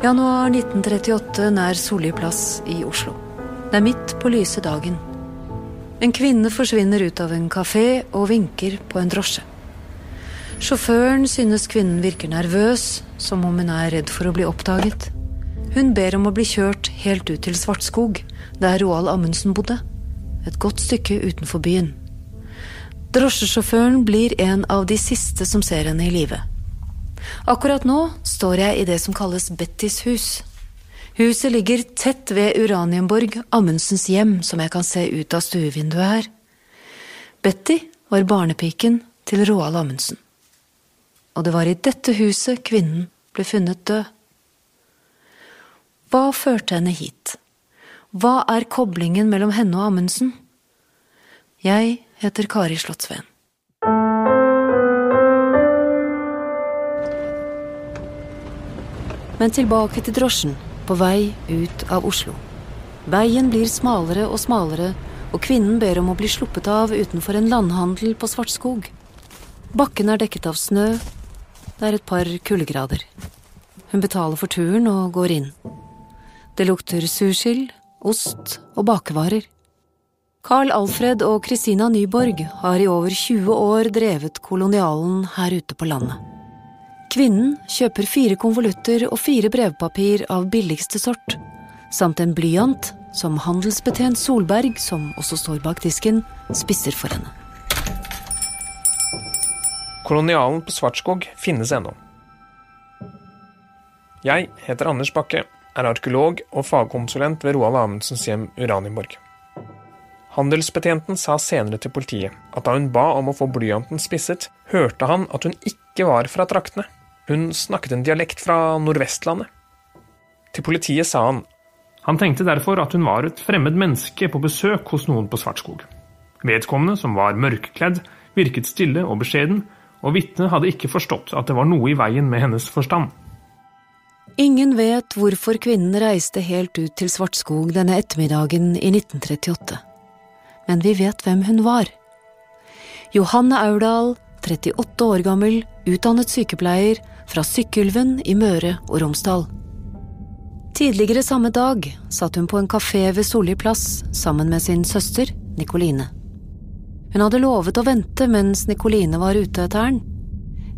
Januar 1938 nær Solli plass i Oslo. Det er midt på lyse dagen. En kvinne forsvinner ut av en kafé og vinker på en drosje. Sjåføren synes kvinnen virker nervøs, som om hun er redd for å bli oppdaget. Hun ber om å bli kjørt helt ut til Svartskog, der Roald Amundsen bodde. Et godt stykke utenfor byen. Drosjesjåføren blir en av de siste som ser henne i live. Akkurat nå står jeg i det som kalles Bettys hus. Huset ligger tett ved Uranienborg, Amundsens hjem, som jeg kan se ut av stuevinduet her. Betty var barnepiken til Roald Amundsen. Og det var i dette huset kvinnen ble funnet død. Hva førte henne hit? Hva er koblingen mellom henne og Amundsen? Jeg heter Kari Slottsveen. Men tilbake til drosjen, på vei ut av Oslo. Veien blir smalere og smalere, og kvinnen ber om å bli sluppet av utenfor en landhandel på Svartskog. Bakken er dekket av snø, det er et par kuldegrader. Hun betaler for turen og går inn. Det lukter sursild, ost og bakevarer. Carl Alfred og Christina Nyborg har i over 20 år drevet kolonialen her ute på landet. Kvinnen kjøper fire konvolutter og fire brevpapir av billigste sort, samt en blyant som handelsbetjent Solberg, som også står bak disken, spisser for henne. Kolonialen på Svartskog finnes ennå. Jeg heter Anders Bakke, er arkeolog og fagkonsulent ved Roald Amundsens hjem Uranienborg. Handelsbetjenten sa senere til politiet at da hun ba om å få blyanten spisset, hørte han at hun ikke var fra traktene. Hun snakket en dialekt fra Nordvestlandet. Til politiet sa han Han tenkte derfor at hun var et fremmed menneske på besøk hos noen på Svartskog. Vedkommende, som var mørkkledd, virket stille og beskjeden, og vitnet hadde ikke forstått at det var noe i veien med hennes forstand. Ingen vet hvorfor kvinnen reiste helt ut til Svartskog denne ettermiddagen i 1938. Men vi vet hvem hun var. Johanne Aurdal, 38 år gammel, utdannet sykepleier fra Sykkylven i Møre og Romsdal. Tidligere samme dag satt hun på en kafé ved Solli plass sammen med sin søster Nikoline. Hun hadde lovet å vente mens Nikoline var ute etter den.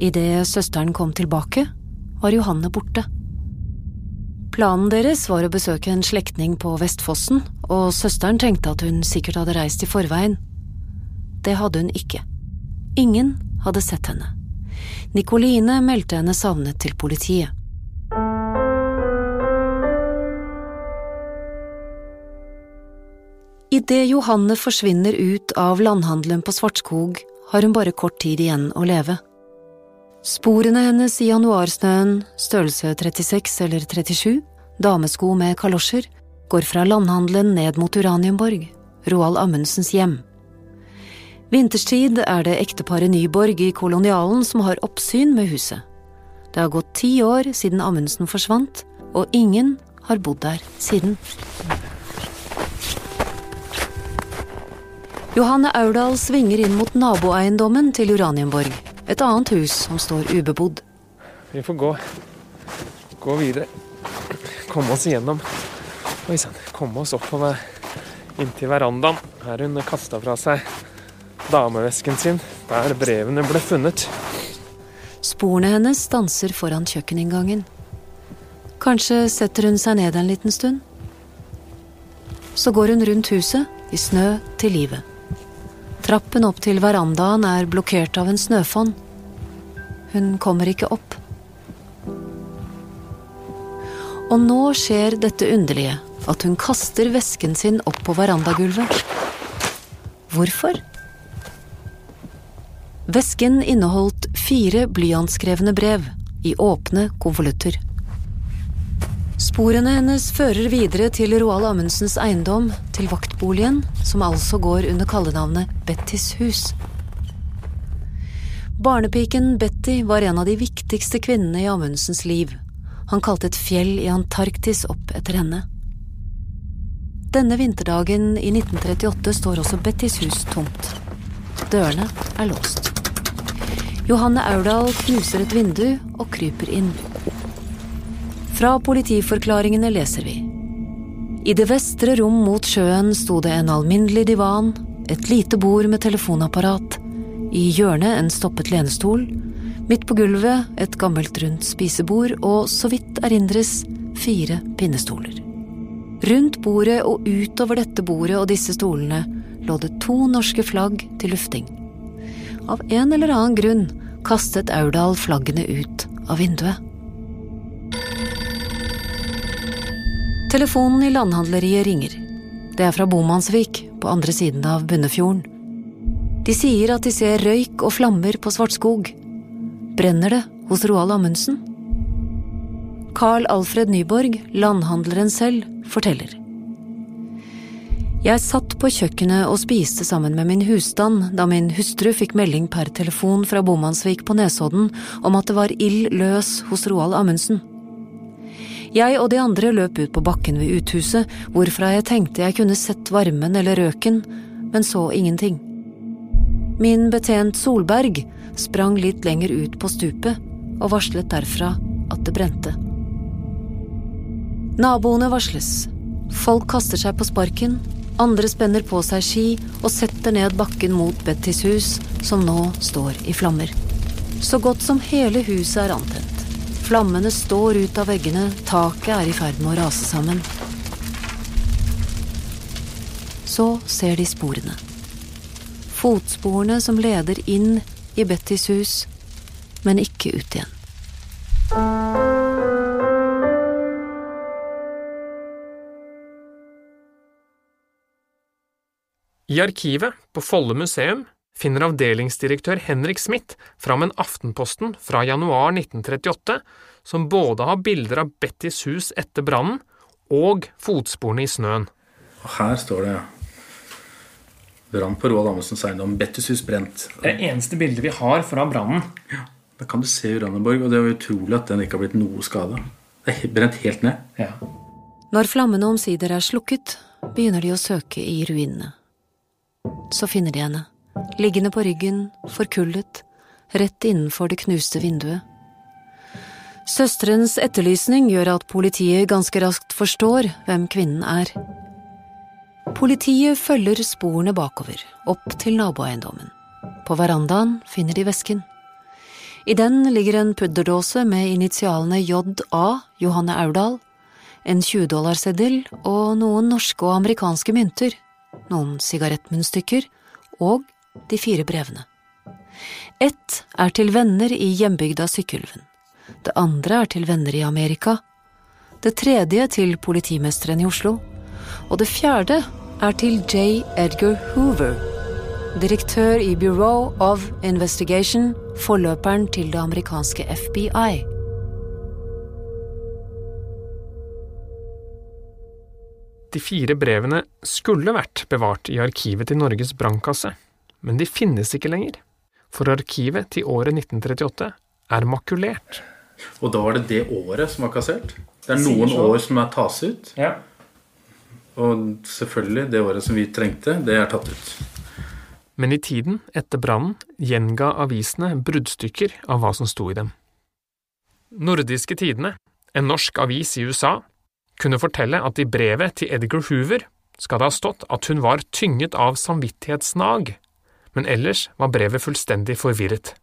Idet søsteren kom tilbake, var Johanne borte. Planen deres var å besøke en slektning på Vestfossen, og søsteren tenkte at hun sikkert hadde reist i forveien. Det hadde hun ikke. Ingen hadde sett henne. Nikoline meldte henne savnet til politiet. Idet Johanne forsvinner ut av landhandelen på Svartskog, har hun bare kort tid igjen å leve. Sporene hennes i januarsnøen, størrelse 36 eller 37, damesko med kalosjer, går fra landhandelen ned mot Uranienborg, Roald Amundsens hjem. Vinterstid er det ekteparet Nyborg i kolonialen som har oppsyn med huset. Det har gått ti år siden Amundsen forsvant, og ingen har bodd der siden. Johanne Aurdal svinger inn mot naboeiendommen til Uranienborg, et annet hus som står ubebodd. Vi får gå, gå videre. Komme oss igjennom. Oi sann. Komme oss oppover inntil verandaen. Her hun kasta fra seg damevesken sin, der brevene ble funnet. Sporene hennes stanser foran kjøkkeninngangen. Kanskje setter hun seg ned en liten stund. Så går hun rundt huset, i snø til livet. Trappen opp til verandaen er blokkert av en snøfonn. Hun kommer ikke opp. Og nå skjer dette underlige, at hun kaster vesken sin opp på verandagulvet. Hvorfor? Vesken inneholdt fire blyantskrevne brev i åpne konvolutter. Sporene hennes fører videre til Roald Amundsens eiendom, til vaktboligen, som altså går under kallenavnet Bettys hus. Barnepiken Betty var en av de viktigste kvinnene i Amundsens liv. Han kalte et fjell i Antarktis opp etter henne. Denne vinterdagen i 1938 står også Bettys hus tomt. Dørene er låst. Johanne Aurdal knuser et vindu og kryper inn. Fra politiforklaringene leser vi. I det vestre rom mot sjøen sto det en alminnelig divan, et lite bord med telefonapparat, i hjørnet en stoppet lenestol, midt på gulvet et gammelt rundt spisebord og, så vidt erindres, fire pinnestoler. Rundt bordet og utover dette bordet og disse stolene lå det to norske flagg til lufting. Av en eller annen grunn kastet Aurdal flaggene ut av vinduet. Telefonen i landhandleriet ringer. Det er fra Bomansvik, på andre siden av Bunnefjorden. De sier at de ser røyk og flammer på Svartskog. Brenner det hos Roald Amundsen? Carl Alfred Nyborg, landhandleren selv, forteller. Jeg satt på kjøkkenet og spiste sammen med min husstand da min hustru fikk melding per telefon fra Bomansvik på Nesodden om at det var ild løs hos Roald Amundsen. Jeg og de andre løp ut på bakken ved uthuset, hvorfra jeg tenkte jeg kunne sett varmen eller røken, men så ingenting. Min betjent Solberg sprang litt lenger ut på stupet og varslet derfra at det brente. Naboene varsles. Folk kaster seg på sparken, andre spenner på seg ski og setter ned bakken mot Bettys hus, som nå står i flammer. Så godt som hele huset er antent. Flammene står ut av veggene, taket er i ferd med å rase sammen. Så ser de sporene. Fotsporene som leder inn i Bettys hus, men ikke ut igjen. I arkivet på Folle museum finner avdelingsdirektør Henrik Smith fram en Aftenposten fra januar 1938 som både har bilder av Bettys hus etter brannen og fotsporene i snøen. Her står det Brann på Roald Amundsens eiendom. Bettys hus brent. Det er det eneste bildet vi har fra brannen. Ja, Da kan du se Uranienborg, og det er jo utrolig at den ikke har blitt noe skada. Det er brent helt ned. Ja. Når flammene omsider er slukket, begynner de å søke i ruinene. Så finner de henne, liggende på ryggen, forkullet, rett innenfor det knuste vinduet. Søsterens etterlysning gjør at politiet ganske raskt forstår hvem kvinnen er. Politiet følger sporene bakover, opp til naboeiendommen. På verandaen finner de vesken. I den ligger en pudderdåse med initialene JA, Johanne Aurdal, en 20-dollarseddel og noen norske og amerikanske mynter, noen sigarettmunnstykker og de fire brevene. Ett er til venner i hjembygda Sykkylven. Det andre er til venner i Amerika. Det tredje til politimesteren i Oslo. Og det fjerde er til J. Edgar Hoover, direktør i Bureau of Investigation, forløperen til det amerikanske FBI. De fire brevene skulle vært bevart i arkivet til Norges brannkasse, men de finnes ikke lenger, for arkivet til året 1938 er makulert. Og da var det det året som var kassert? Det er noen år som er tas ut. Ja. Og selvfølgelig, det året som vi trengte, det er tatt ut. Men i tiden etter brannen gjenga avisene bruddstykker av hva som sto i dem. Nordiske Tidene, en norsk avis i USA, kunne fortelle at i brevet til Edgar Hoover skal det ha stått at hun var tynget av samvittighetsnag, men ellers var brevet fullstendig forvirret.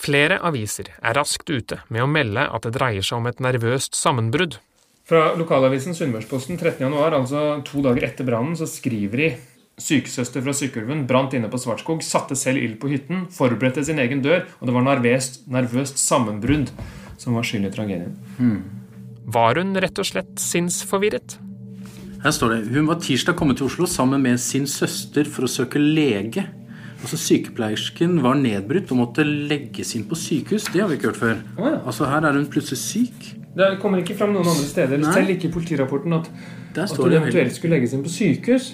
Flere aviser er raskt ute med å melde at det dreier seg om et nervøst sammenbrudd. Fra lokalavisen Sunnmørsposten 13. januar, altså to dager etter brannen, så skriver de Sykesøster fra Sykkylven brant inne på Svartskog, satte selv ild på hytten, forberedte sin egen dør, og det var nervøst, nervøst sammenbrudd som var skyld i tragedien. Var hun rett og slett sinnsforvirret? Her står det hun var tirsdag kommet til Oslo sammen med sin søster for å søke lege. Altså Sykepleiersken var nedbrutt og måtte legges inn på sykehus. Det har vi ikke hørt før. Ja. Altså Her er hun plutselig syk. Det kommer ikke fram noen andre steder, Nei. selv ikke i politirapporten, at, at hun eventuelt skulle legges inn på sykehus.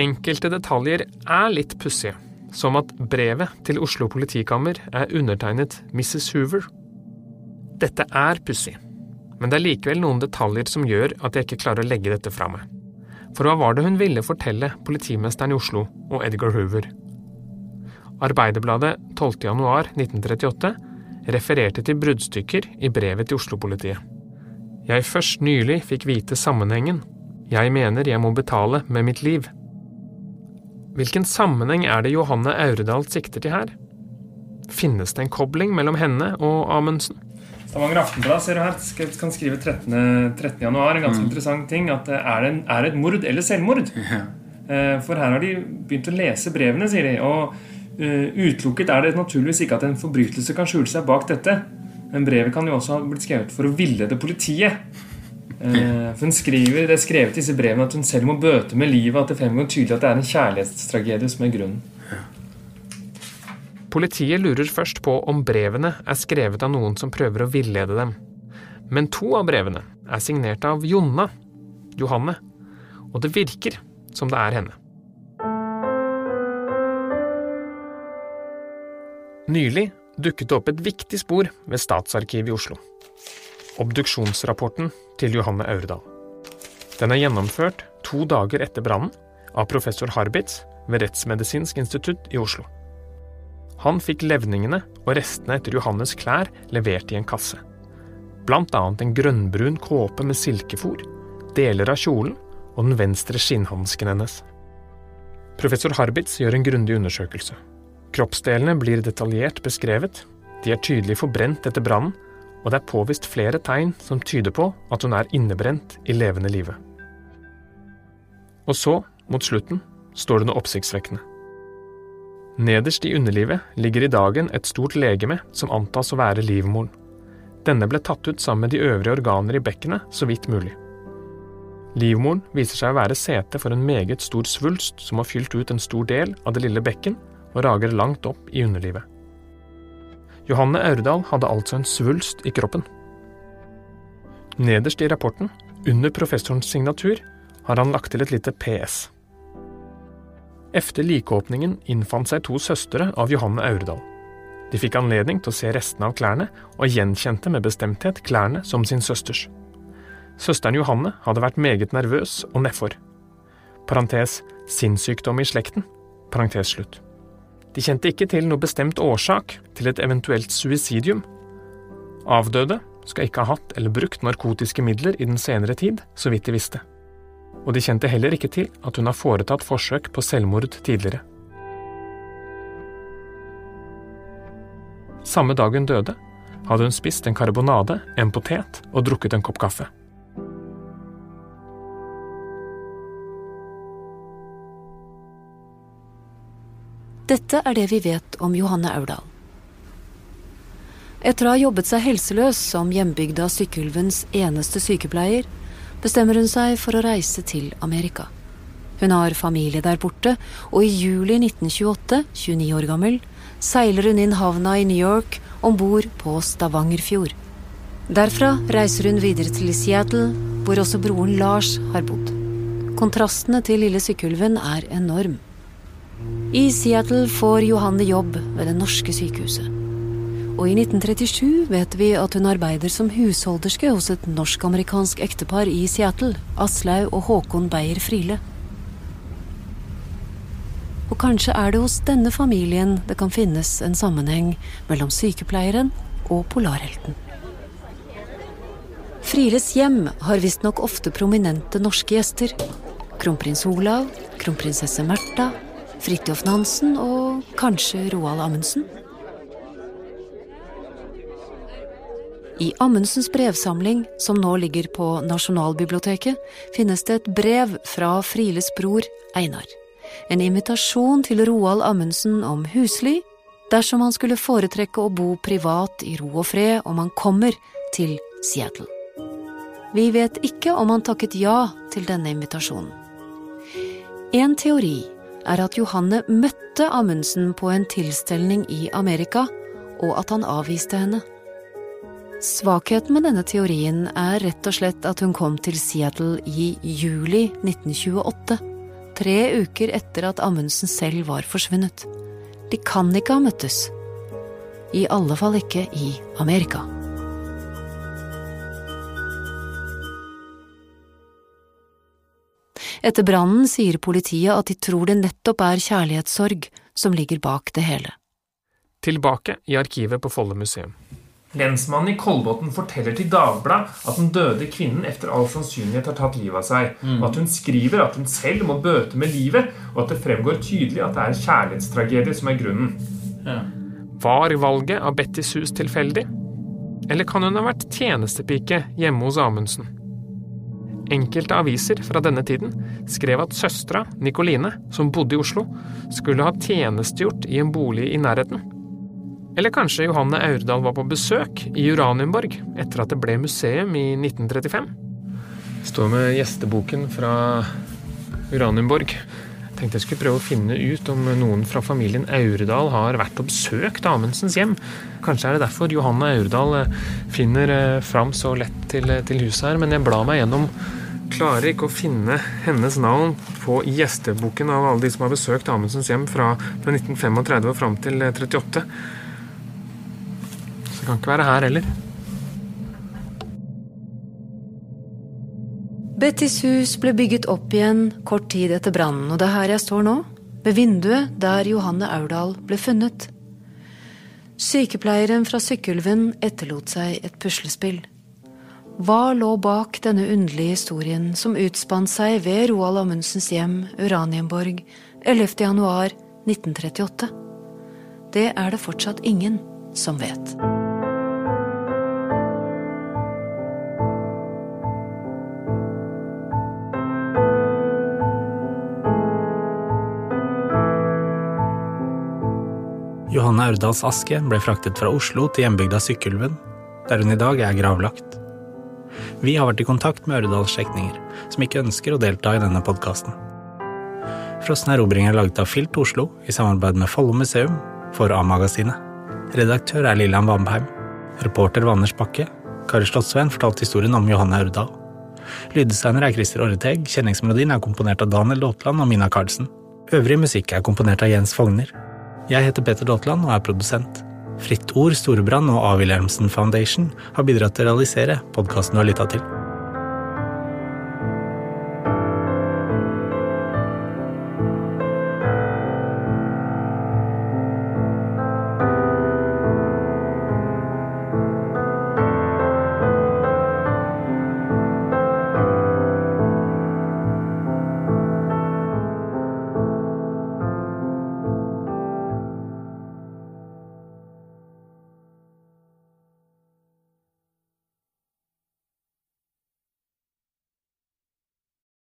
Enkelte detaljer er litt pussige, som at brevet til Oslo politikammer er undertegnet Mrs. Hoover. Dette er pussig, men det er likevel noen detaljer som gjør at jeg ikke klarer å legge dette fra meg. For hva var det hun ville fortelle politimesteren i Oslo og Edgar Hoover? Arbeiderbladet 12.1.1938 refererte til bruddstykker i brevet til Oslo-politiet. Jeg først nylig fikk vite sammenhengen. Jeg mener jeg må betale med mitt liv. Hvilken sammenheng er det Johanne Auredal sikter til her? Finnes det en kobling mellom henne og Amundsen? Stavanger Aftenblad ser du her, kan skrive 13. 13. januar, en ganske mm. interessant ting. At er det, en, er det et mord eller selvmord? Ja. Eh, for her har de begynt å lese brevene, sier de. Og uh, utelukket er det naturligvis ikke at en forbrytelse kan skjule seg bak dette. Men brevet kan jo også ha blitt skrevet for å villede politiet. For hun skriver, Det er skrevet i disse brevene at hun selv må bøte med livet, at det fremgår tydelig at det er en kjærlighetstragedie som er grunnen. Politiet lurer først på om brevene er skrevet av noen som prøver å villede dem. Men to av brevene er signert av Jonna, Johanne, og det virker som det er henne. Nylig dukket det opp et viktig spor ved Statsarkivet i Oslo. Obduksjonsrapporten til Johanne Aurdal. Den er gjennomført to dager etter brannen av professor Harbitz ved Rettsmedisinsk institutt i Oslo. Han fikk levningene og restene etter Johannes klær levert i en kasse. Blant annet en grønnbrun kåpe med silkefòr, deler av kjolen og den venstre skinnhansken hennes. Professor Harbitz gjør en grundig undersøkelse. Kroppsdelene blir detaljert beskrevet, de er tydelig forbrent etter brannen, og det er påvist flere tegn som tyder på at hun er innebrent i levende live. Og så, mot slutten, står det noe oppsiktsvekkende. Nederst i underlivet ligger i dagen et stort legeme som antas å være livmoren. Denne ble tatt ut sammen med de øvrige organer i bekkenet så vidt mulig. Livmoren viser seg å være sete for en meget stor svulst som har fylt ut en stor del av det lille bekken og rager langt opp i underlivet. Johanne Aurdal hadde altså en svulst i kroppen. Nederst i rapporten, under professorens signatur, har han lagt til et lite PS. Efter likeåpningen innfant seg to søstre av Johanne Aurdal. De fikk anledning til å se restene av klærne, og gjenkjente med bestemthet klærne som sin søsters. Søsteren Johanne hadde vært meget nervøs og nedfor. Parentes sinnssykdom i slekten. Parentes slutt. De kjente ikke til noe bestemt årsak til et eventuelt suicidium. Avdøde skal ikke ha hatt eller brukt narkotiske midler i den senere tid, så vidt de visste og de kjente heller ikke til at hun har foretatt forsøk på selvmord tidligere. Samme dag hun døde, hadde hun spist en karbonade, en potet og drukket en kopp kaffe. Dette er det vi vet om Johanne Aurdal. Etter å ha jobbet seg helseløs som hjembygda Sykkylvens eneste sykepleier, bestemmer hun seg for å reise til Amerika. Hun har familie der borte, og i juli 1928, 29 år gammel, seiler hun inn havna i New York om bord på Stavangerfjord. Derfra reiser hun videre til Seattle, hvor også broren Lars har bodd. Kontrastene til lille Sykkylven er enorm. I Seattle får Johanne jobb ved det norske sykehuset og i 1937 vet vi at hun arbeider som husholderske hos et norsk-amerikansk ektepar i Seattle, Aslaug og Håkon Beyer Friele. Og kanskje er det hos denne familien det kan finnes en sammenheng mellom sykepleieren og polarhelten. Frieles hjem har visstnok ofte prominente norske gjester. Kronprins Olav, kronprinsesse Märtha, Fridtjof Nansen og kanskje Roald Amundsen. I Amundsens brevsamling, som nå ligger på Nasjonalbiblioteket, finnes det et brev fra Friles bror Einar. En invitasjon til Roald Amundsen om husly, dersom han skulle foretrekke å bo privat i ro og fred om han kommer til Seattle. Vi vet ikke om han takket ja til denne invitasjonen. En teori er at Johanne møtte Amundsen på en tilstelning i Amerika, og at han avviste henne. Svakheten med denne teorien er rett og slett at hun kom til Seattle i juli 1928, tre uker etter at Amundsen selv var forsvunnet. De kan ikke ha møttes. I alle fall ikke i Amerika. Etter brannen sier politiet at de tror det nettopp er kjærlighetssorg som ligger bak det hele. Tilbake i arkivet på Folle museum. Lensmannen i Kolbotn forteller til Dagbladet at den døde kvinnen etter all sannsynlighet har tatt livet av seg, og at hun skriver at hun selv må bøte med livet, og at det fremgår tydelig at det er kjærlighetstragedie som er grunnen. Ja. Var valget av Bettys hus tilfeldig? Eller kan hun ha vært tjenestepike hjemme hos Amundsen? Enkelte aviser fra denne tiden skrev at søstera, Nikoline, som bodde i Oslo, skulle ha tjenestegjort i en bolig i nærheten. Eller kanskje Johanne Aurdal var på besøk i Uranienborg etter at det ble museum i 1935? Jeg Står med gjesteboken fra Uranienborg. Tenkte jeg skulle prøve å finne ut om noen fra familien Aurdal har vært og besøkt Amundsens hjem. Kanskje er det derfor Johanne Aurdal eh, finner eh, fram så lett til, eh, til huset her, men jeg blar meg gjennom Klarer ikke å finne hennes navn på gjesteboken av alle de som har besøkt Amundsens hjem fra, fra 1935 og fram til 38. Det kan ikke være her heller. Bettys hus ble bygget opp igjen kort tid etter brannen, og det er her jeg står nå, ved vinduet der Johanne Aurdal ble funnet. Sykepleieren fra Sykkylven etterlot seg et puslespill. Hva lå bak denne underlige historien som utspant seg ved Roald Amundsens hjem, Uranienborg, 11. januar 1938? Det er det fortsatt ingen som vet. Johanne Aurdals aske ble fraktet fra Oslo til hjembygda Sykkylven, der hun i dag er gravlagt. Vi har vært i kontakt med Aurdals slektninger, som ikke ønsker å delta i denne podkasten. Frossen erobring er laget av Filt Oslo i samarbeid med Follo museum for A-magasinet. Redaktør er Lillian Vamheim. Reporter var Anders Bakke. Kari Slottsveen fortalte historien om Johanne Aurdal. Lyddesigner er Christer Orreteg. Kjenningsmelodien er komponert av Daniel Daatland og Mina Karlsen. Øvrig musikk er komponert av Jens Fogner. Jeg heter Peter Daatland og er produsent. Fritt Ord, Storebrand og A. Wilhelmsen Foundation har bidratt til å realisere podkasten du har lytta til.